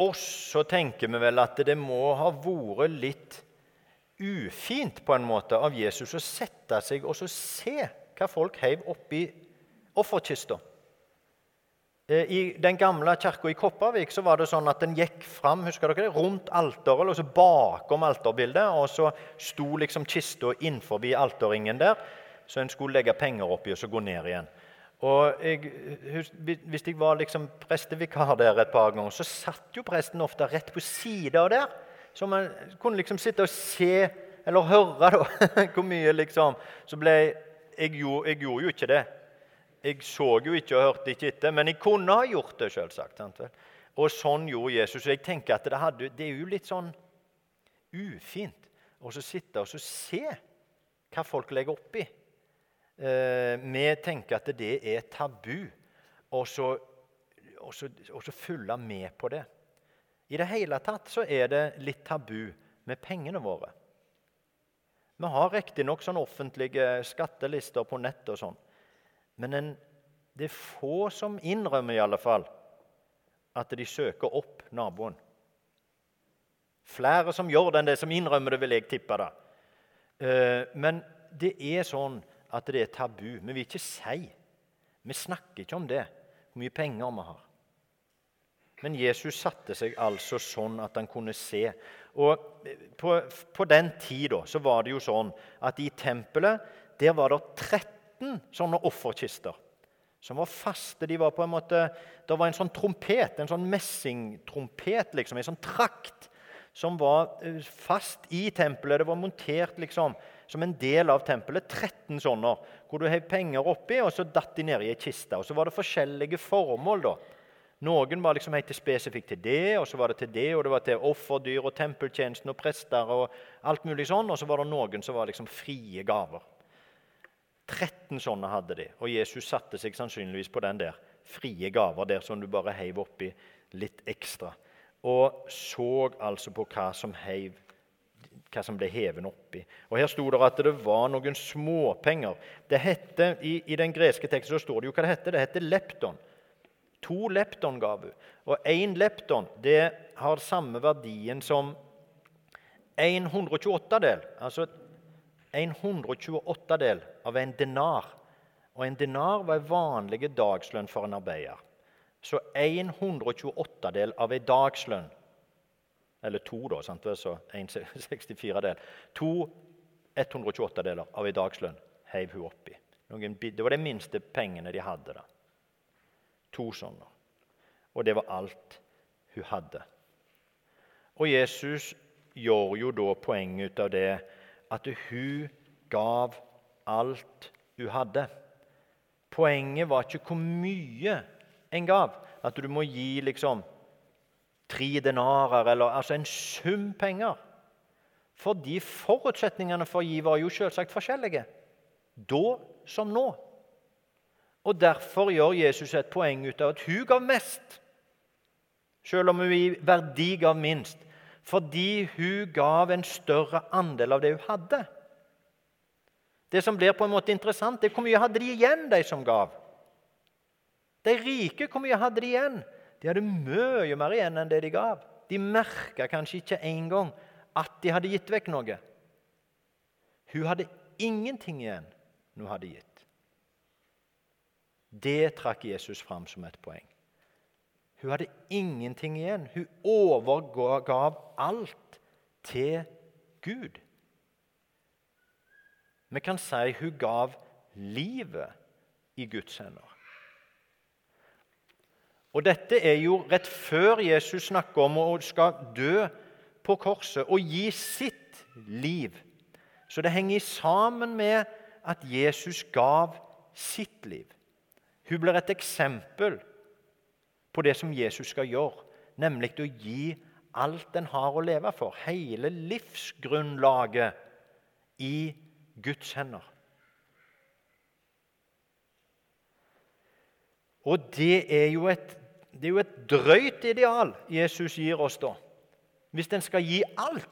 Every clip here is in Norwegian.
oss så tenker vi vel at det må ha vært litt ufint på en måte av Jesus å sette seg og se hva folk heiv oppi offerkista. Eh, I den gamle kirka i Kopervik så var det sånn at den gikk fram husker dere det, rundt alteret, og så bakom alterbildet, og så sto liksom kista innenfor alterringen der, så en skulle legge penger oppi og så gå ned igjen. Og jeg, Hvis jeg var liksom prestevikar der et par ganger, så satt jo presten ofte rett på sida der. Så man kunne liksom sitte og se, eller høre, da, hvor mye liksom Så ble jeg, jeg gjorde jo ikke det. Jeg så jo ikke og hørte ikke etter, men jeg kunne ha gjort det, selvsagt. Og sånn gjorde Jesus. Og Jeg tenker at det, hadde, det er jo litt sånn ufint å sitte og se hva folk legger oppi. Eh, vi tenker at det er tabu, og så, og, så, og så følge med på det. I det hele tatt så er det litt tabu med pengene våre. Vi har riktignok sånn offentlige skattelister på nett, og sånn, men en, det er få som innrømmer i alle fall at de søker opp naboen. Flere som gjør det enn det som innrømmer det, vil jeg tippe. da. Eh, men det er sånn at det er tabu. Vi vil ikke si. Vi snakker ikke om det, hvor mye penger vi har. Men Jesus satte seg altså sånn at han kunne se. Og På, på den tid så var det jo sånn at i tempelet der var det 13 sånne offerkister som var faste. De var på en måte, Det var en sånn trompet, en sånn messingtrompet, liksom, en sånn trakt, som var eh, fast i tempelet. Det var montert liksom, som en del av tempelet. 13 sånne, hvor du heiv penger oppi, og så datt de ned i ei kiste. Og så var det forskjellige formål. da. Noen var liksom helt spesifikt til det, og så var det til det, og det var til offerdyr og tempeltjenesten og prester og alt mulig sånn. Og så var det noen som var liksom frie gaver. 13 sånne hadde de, og Jesus satte seg sannsynligvis på den der. Frie gaver der som du bare heiv oppi litt ekstra. Og så altså på hva som heiv hva som ble hevet oppi. Og Her sto det at det var noen småpenger. Det hette, i, i, den greske teksten så står det jo hva det heter. Det heter lepton. To lepton gav hun. Og én lepton det har samme verdien som en 128-del. Altså en 128-del av en denar. Og en denar var en vanlig dagslønn for en arbeider. Så en 128-del av en dagslønn eller to, da. Sant? Så 1,64 del. To 128-deler av en dagslønn heiv hun oppi. Det var de minste pengene de hadde. da. To sånne. Og det var alt hun hadde. Og Jesus gjør jo da poeng ut av det at hun gav alt hun hadde. Poenget var ikke hvor mye en gav. At du må gi liksom tre denarer, eller altså en sum penger. Fordi forutsetningene for å gi var jo selvsagt forskjellige. Da som nå. Og Derfor gjør Jesus et poeng ut av at hun gav mest, selv om hun i verdi gav minst. Fordi hun gav en større andel av det hun hadde. Det som blir på en måte interessant, er hvor mye hadde de igjen, de som gav. De rike, hvor mye hadde de igjen? De hadde mye mer igjen enn det de gav. De merka kanskje ikke engang at de hadde gitt vekk noe. Hun hadde ingenting igjen når hun hadde gitt. Det trakk Jesus fram som et poeng. Hun hadde ingenting igjen. Hun overgav alt til Gud. Vi kan si hun gav livet i Guds hender. Og Dette er jo rett før Jesus snakker om å skal dø på korset og gi sitt liv. Så det henger sammen med at Jesus gav sitt liv. Hun blir et eksempel på det som Jesus skal gjøre, nemlig å gi alt en har å leve for, hele livsgrunnlaget, i Guds hender. Og det er jo et det er jo et drøyt ideal Jesus gir oss da, hvis en skal gi alt.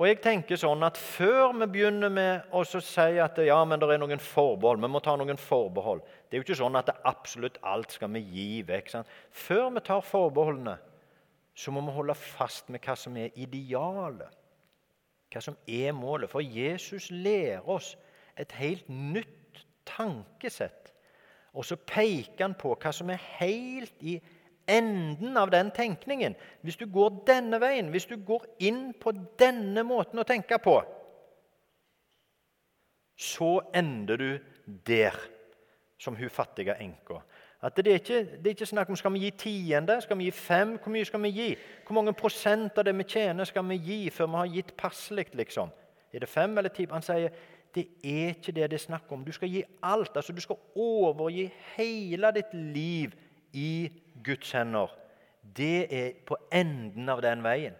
Og jeg tenker sånn at Før vi begynner med å si at ja, men det er noen forbehold, vi må ta noen forbehold Det er jo ikke sånn at absolutt alt skal vi gi vekk. Sant? Før vi tar forbeholdene, så må vi holde fast med hva som er idealet. Hva som er målet. For Jesus lærer oss et helt nytt tankesett. Og så peker han på hva som er helt i enden av den tenkningen. Hvis du går denne veien, hvis du går inn på denne måten å tenke på, så ender du der som hun fattige enka. At det, er ikke, det er ikke snakk om skal vi gi tiende, skal vi gi fem, hvor mye skal vi gi? Hvor mange prosent av det vi tjener, skal vi gi før vi har gitt passelig? liksom? Er det fem eller ti? Han sier det er ikke det det er snakk om. Du skal gi alt. altså Du skal overgi hele ditt liv i Guds hender. Det er på enden av den veien.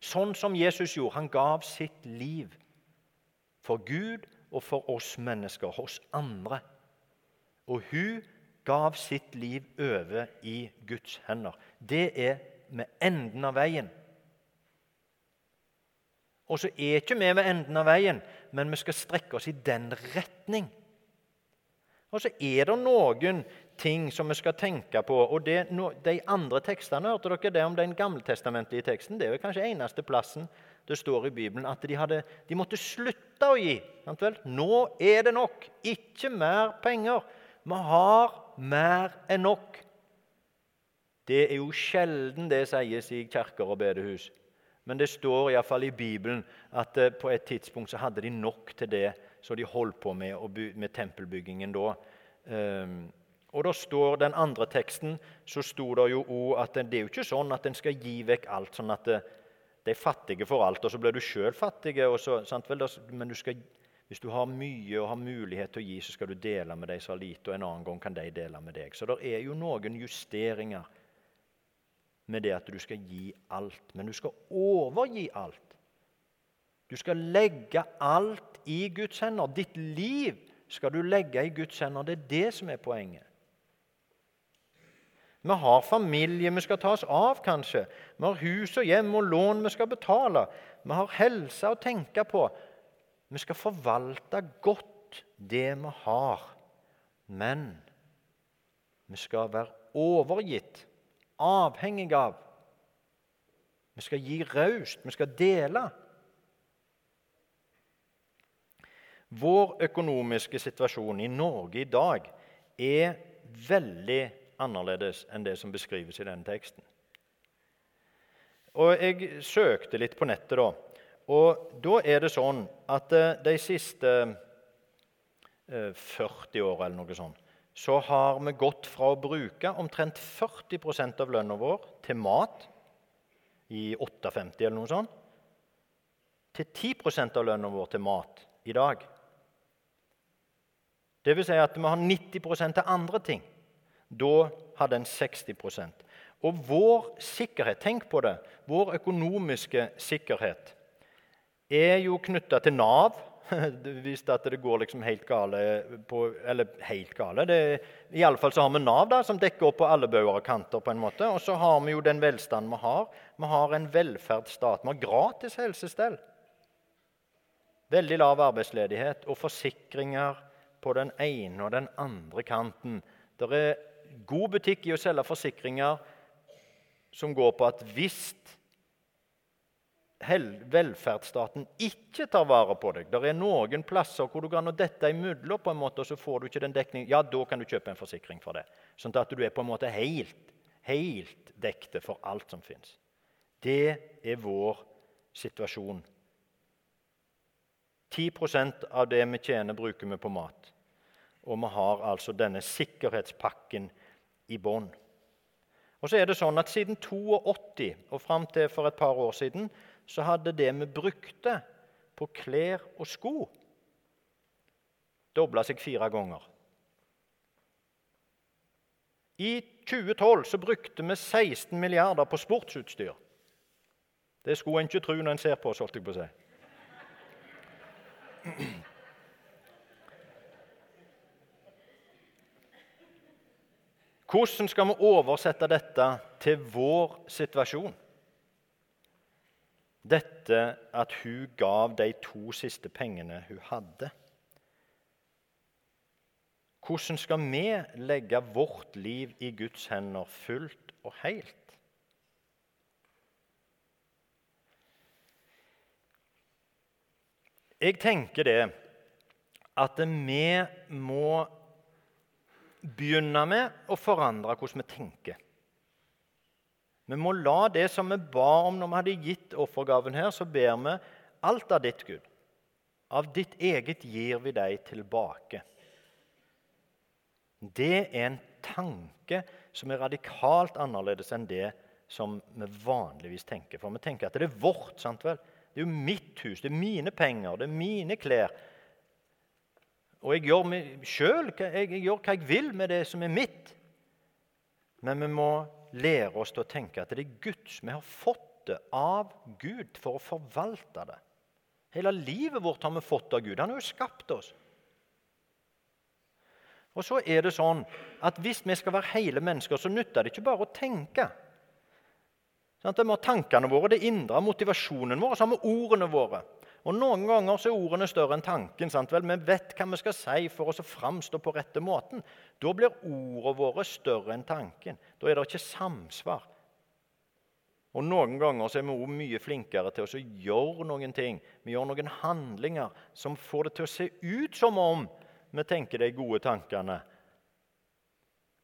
Sånn som Jesus gjorde. Han gav sitt liv for Gud og for oss mennesker, hos andre. Og hun gav sitt liv over i Guds hender. Det er med enden av veien. Og så er ikke vi ved enden av veien, men vi skal strekke oss i den retning. Og så er det noen ting som vi skal tenke på. og det, De andre tekstene, hørte dere det om den gammeltestamentlige teksten? Det er jo kanskje eneste plassen det står i Bibelen at de, hadde, de måtte slutte å gi. Nå er det nok. Ikke mer penger. Vi har mer enn nok. Det er jo sjelden det sies i kirker og bedehus. Men det står iallfall i Bibelen at eh, på et tidspunkt så hadde de nok til det så de holdt på med, med tempelbyggingen da. Um, og da står den andre teksten så sto det jo at det er jo ikke sånn at en skal gi vekk alt. sånn at det, de fattige får alt, og så blir du sjøl fattig. Men du skal, hvis du har mye og har mulighet til å gi, så skal du dele med de som har lite, og en annen gang kan de dele med deg. Så det er jo noen justeringer med det at du skal gi alt. Men du skal overgi alt. Du skal legge alt i Guds hender. Ditt liv skal du legge i Guds hender. Det er det som er poenget. Vi har familie vi skal ta oss av, kanskje. Vi har hus og hjem og lån vi skal betale. Vi har helse å tenke på. Vi skal forvalte godt det vi har. Men vi skal være overgitt, avhengig av. Vi skal gi raust, vi skal dele. Vår økonomiske situasjon i Norge i dag er veldig annerledes enn det som beskrives i denne teksten. Og Jeg søkte litt på nettet, da. Og da er det sånn at eh, de siste 40 åra eller noe sånt, så har vi gått fra å bruke omtrent 40% av lønna vår til mat i 58 eller noe sånt, til 10% av lønna vår til mat i dag. Det vil si at vi har 90% til andre ting. Da hadde en 60% Og vår sikkerhet, tenk på det, vår økonomiske sikkerhet er jo knytta til Nav. Hvis det går liksom helt gale på, Eller helt gale det, Iallfall så har vi Nav, da, som dekker opp på alle bauger og kanter. på en måte, Og så har vi jo den velstanden vi har. Vi har en velferdsstat. Vi har gratis helsestell. Veldig lav arbeidsledighet og forsikringer på den ene og den andre kanten. Det er god butikk i å selge forsikringer som går på at hvis velferdsstaten ikke tar vare på deg Det er noen plasser hvor du kan dette imellom, på en måte, og så får du ikke den dekningen. Ja, da kan du kjøpe en forsikring for det. Sånn at du er på en måte helt, helt dekte for alt som fins. Det er vår situasjon. 10% av det vi tjener, bruker vi på mat. Og vi har altså denne sikkerhetspakken i bånn. Og så er det sånn at Siden 82 og fram til for et par år siden så hadde det vi brukte på klær og sko, dobla seg fire ganger. I 2012 så brukte vi 16 milliarder på sportsutstyr. Det skulle en ikke tro når en ser på oss, holdt jeg på å si. Hvordan skal vi oversette dette til vår situasjon? Dette at hun gav de to siste pengene hun hadde. hvordan skal vi legge vårt liv i Guds hender fullt og helt? Jeg tenker det at vi må begynne med å forandre hvordan vi tenker. Vi må la det som vi ba om når vi hadde gitt offergaven her, så ber vi alt av ditt, Gud. Av ditt eget gir vi deg tilbake. Det er en tanke som er radikalt annerledes enn det som vi vanligvis tenker. For vi tenker at det er vårt. sant vel? Det er jo mitt hus, det er mine penger, det er mine klær. Og jeg gjør, selv, jeg, jeg gjør hva jeg vil med det som er mitt. Men vi må lære oss til å tenke at det er Guds. Vi har fått det av Gud for å forvalte det. Hele livet vårt har vi fått av Gud. Han har jo skapt oss. Og så er det sånn at Hvis vi skal være hele mennesker, så nytter det ikke bare å tenke. Sånn vi har tankene våre, det indre, motivasjonen vår, så har vi ordene våre. Og Noen ganger så er ordene større enn tanken. sant vel? Vi vet hva vi skal si for oss å framstå på rette måten. Da blir ordene våre større enn tanken. Da er det ikke samsvar. Og Noen ganger så er vi også mye flinkere til å gjøre noen ting. Vi gjør noen handlinger som får det til å se ut som om vi tenker de gode tankene.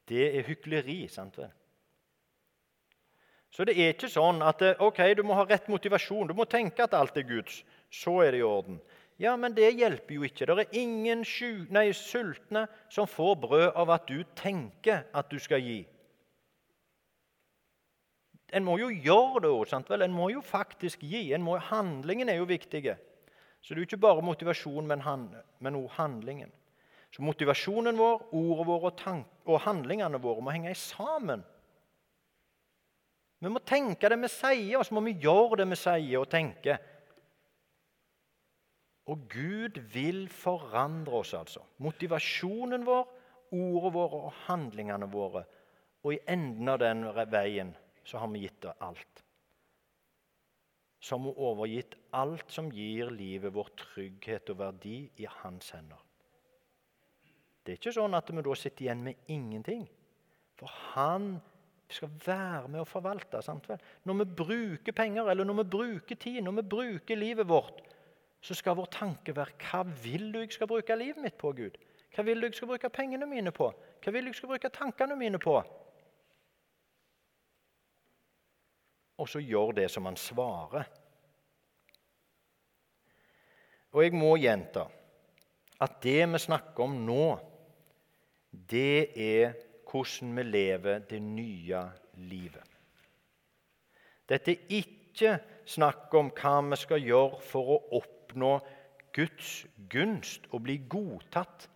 Det er hykleri. sant vel? Så det er ikke sånn at ok, du må ha rett motivasjon. Du må tenke at alt er Guds så er det i orden. Ja, men det hjelper jo ikke. Det er ingen nei, sultne som får brød av at du tenker at du skal gi. En må jo gjøre det òg. En må jo faktisk gi. Må, handlingen er jo viktig. Så det er jo ikke bare motivasjon, men, hand, men også handlingen. Så motivasjonen vår, ordene våre og, og handlingene våre må henge sammen. Vi må tenke det vi sier, og så må vi gjøre det vi sier og tenker. Og Gud vil forandre oss, altså. Motivasjonen vår, ordene våre og handlingene våre. Og i enden av den veien så har vi gitt det alt. Så har vi overgitt alt som gir livet vårt trygghet og verdi, i hans hender. Det er ikke sånn at vi da sitter igjen med ingenting. For han skal være med å forvalte. Sant vel? Når vi bruker penger, eller når vi bruker tid, når vi bruker livet vårt, så skal vår tanke være hva vil du jeg skal bruke livet mitt på, Gud? Hva vil du jeg skal bruke pengene mine på? Hva vil du jeg skal bruke tankene mine på? Og så gjør det som han svarer. Og jeg må gjenta at det vi snakker om nå, det er hvordan vi lever det nye livet. Dette er ikke snakk om hva vi skal gjøre for å oppnå oppnå Guds gunst og bli godtatt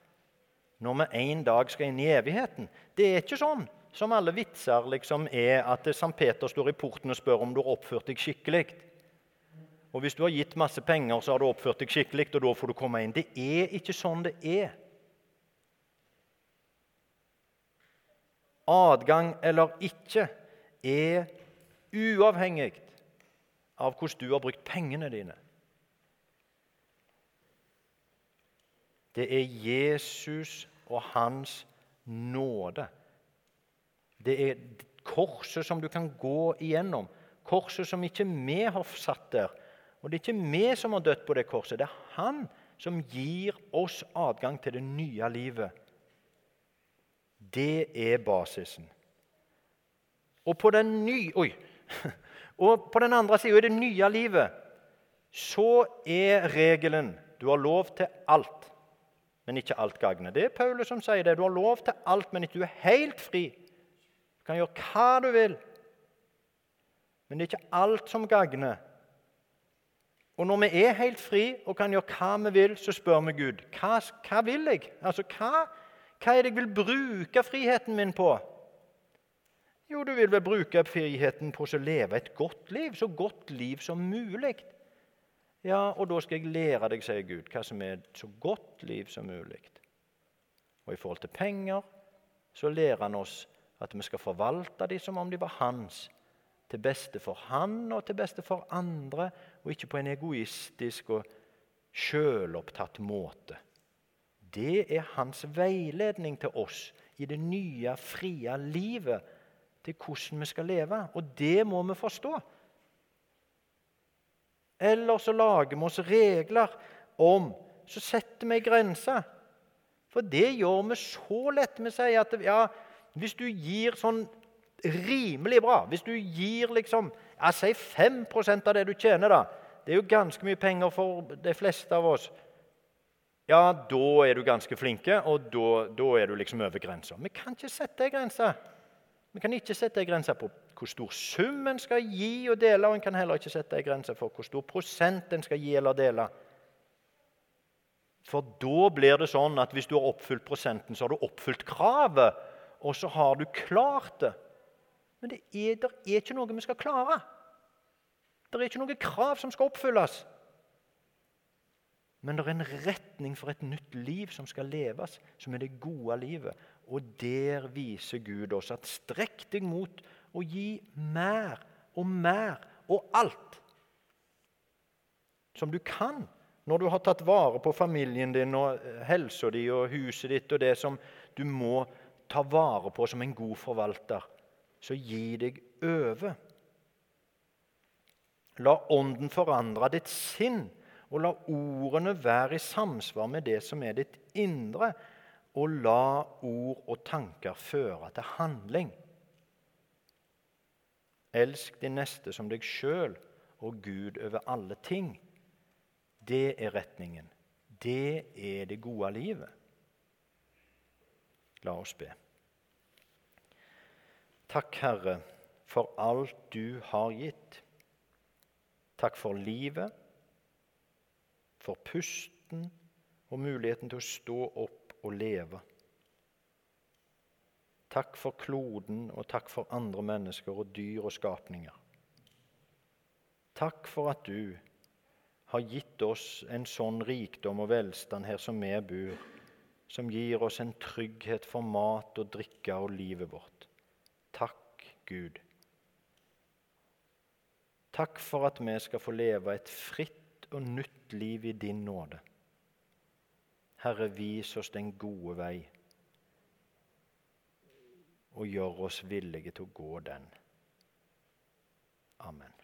når vi en dag skal inn i evigheten. Det er ikke sånn som alle vitser liksom er at St. Peter står i porten og spør om du har oppført deg skikkelig. Og Hvis du har gitt masse penger, så har du oppført deg skikkelig, og da får du komme inn. Det er ikke sånn det er. Adgang eller ikke er uavhengig av hvordan du har brukt pengene dine. Det er Jesus og hans nåde. Det er korset som du kan gå igjennom. Korset som ikke vi har satt der. Og det er ikke vi som har dødd på det korset. Det er han som gir oss adgang til det nye livet. Det er basisen. Og på den, nye, oi, og på den andre sida, i det nye livet, så er regelen du har lov til alt men ikke alt gagner. Det er Paulus som sier det. Du har lov til alt, men ikke du er helt fri. Du kan gjøre hva du vil, men det er ikke alt som gagner. Og når vi er helt fri og kan gjøre hva vi vil, så spør vi Gud hva, hva vil jeg? Altså, hva, hva er det jeg vil bruke friheten min på? Jo, du vil vel bruke friheten på å leve et godt liv, så godt liv som mulig. Ja, og da skal jeg lære deg, sier Gud, hva som er så godt liv som mulig. Og i forhold til penger så lærer han oss at vi skal forvalte dem som om de var hans, til beste for han og til beste for andre, og ikke på en egoistisk og sjølopptatt måte. det er hans veiledning til oss i det nye, frie livet, til hvordan vi skal leve. Og det må vi forstå. Eller så lager vi oss regler om Så setter vi grenser. For det gjør vi så lett. Vi sier at ja, hvis du gir sånn rimelig bra Hvis du gir liksom ja, Si 5% av det du tjener, da. Det er jo ganske mye penger for de fleste av oss. Ja, da er du ganske flinke, og da, da er du liksom over grensa. Vi kan ikke sette ei grense. Vi kan ikke sette ei grense på hvor stor sum en skal gi og dele, og en kan heller ikke sette en grense for hvor stor prosent en skal gi eller dele. For da blir det sånn at hvis du har oppfylt prosenten, så har du oppfylt kravet, og så har du klart det. Men det er, det er ikke noe vi skal klare. Det er ikke noe krav som skal oppfylles. Men det er en retning for et nytt liv som skal leves, som er det gode livet. Og der viser Gud oss at strekk deg mot å gi mer og mer og alt som du kan når du har tatt vare på familien din og eh, helsa di og huset ditt og det som du må ta vare på som en god forvalter, så gi deg over. La Ånden forandre ditt sinn, og la ordene være i samsvar med det som er ditt indre, og la ord og tanker føre til handling. Elsk din neste som deg sjøl og Gud over alle ting. Det er retningen. Det er det gode livet. La oss be. Takk, Herre, for alt du har gitt. Takk for livet, for pusten og muligheten til å stå opp og leve. Takk for kloden, og takk for andre mennesker og dyr og skapninger. Takk for at du har gitt oss en sånn rikdom og velstand her som vi bor, som gir oss en trygghet for mat og drikke og livet vårt. Takk, Gud. Takk for at vi skal få leve et fritt og nytt liv i din nåde. Herre, vis oss den gode vei, og gjør oss villige til å gå den. Amen.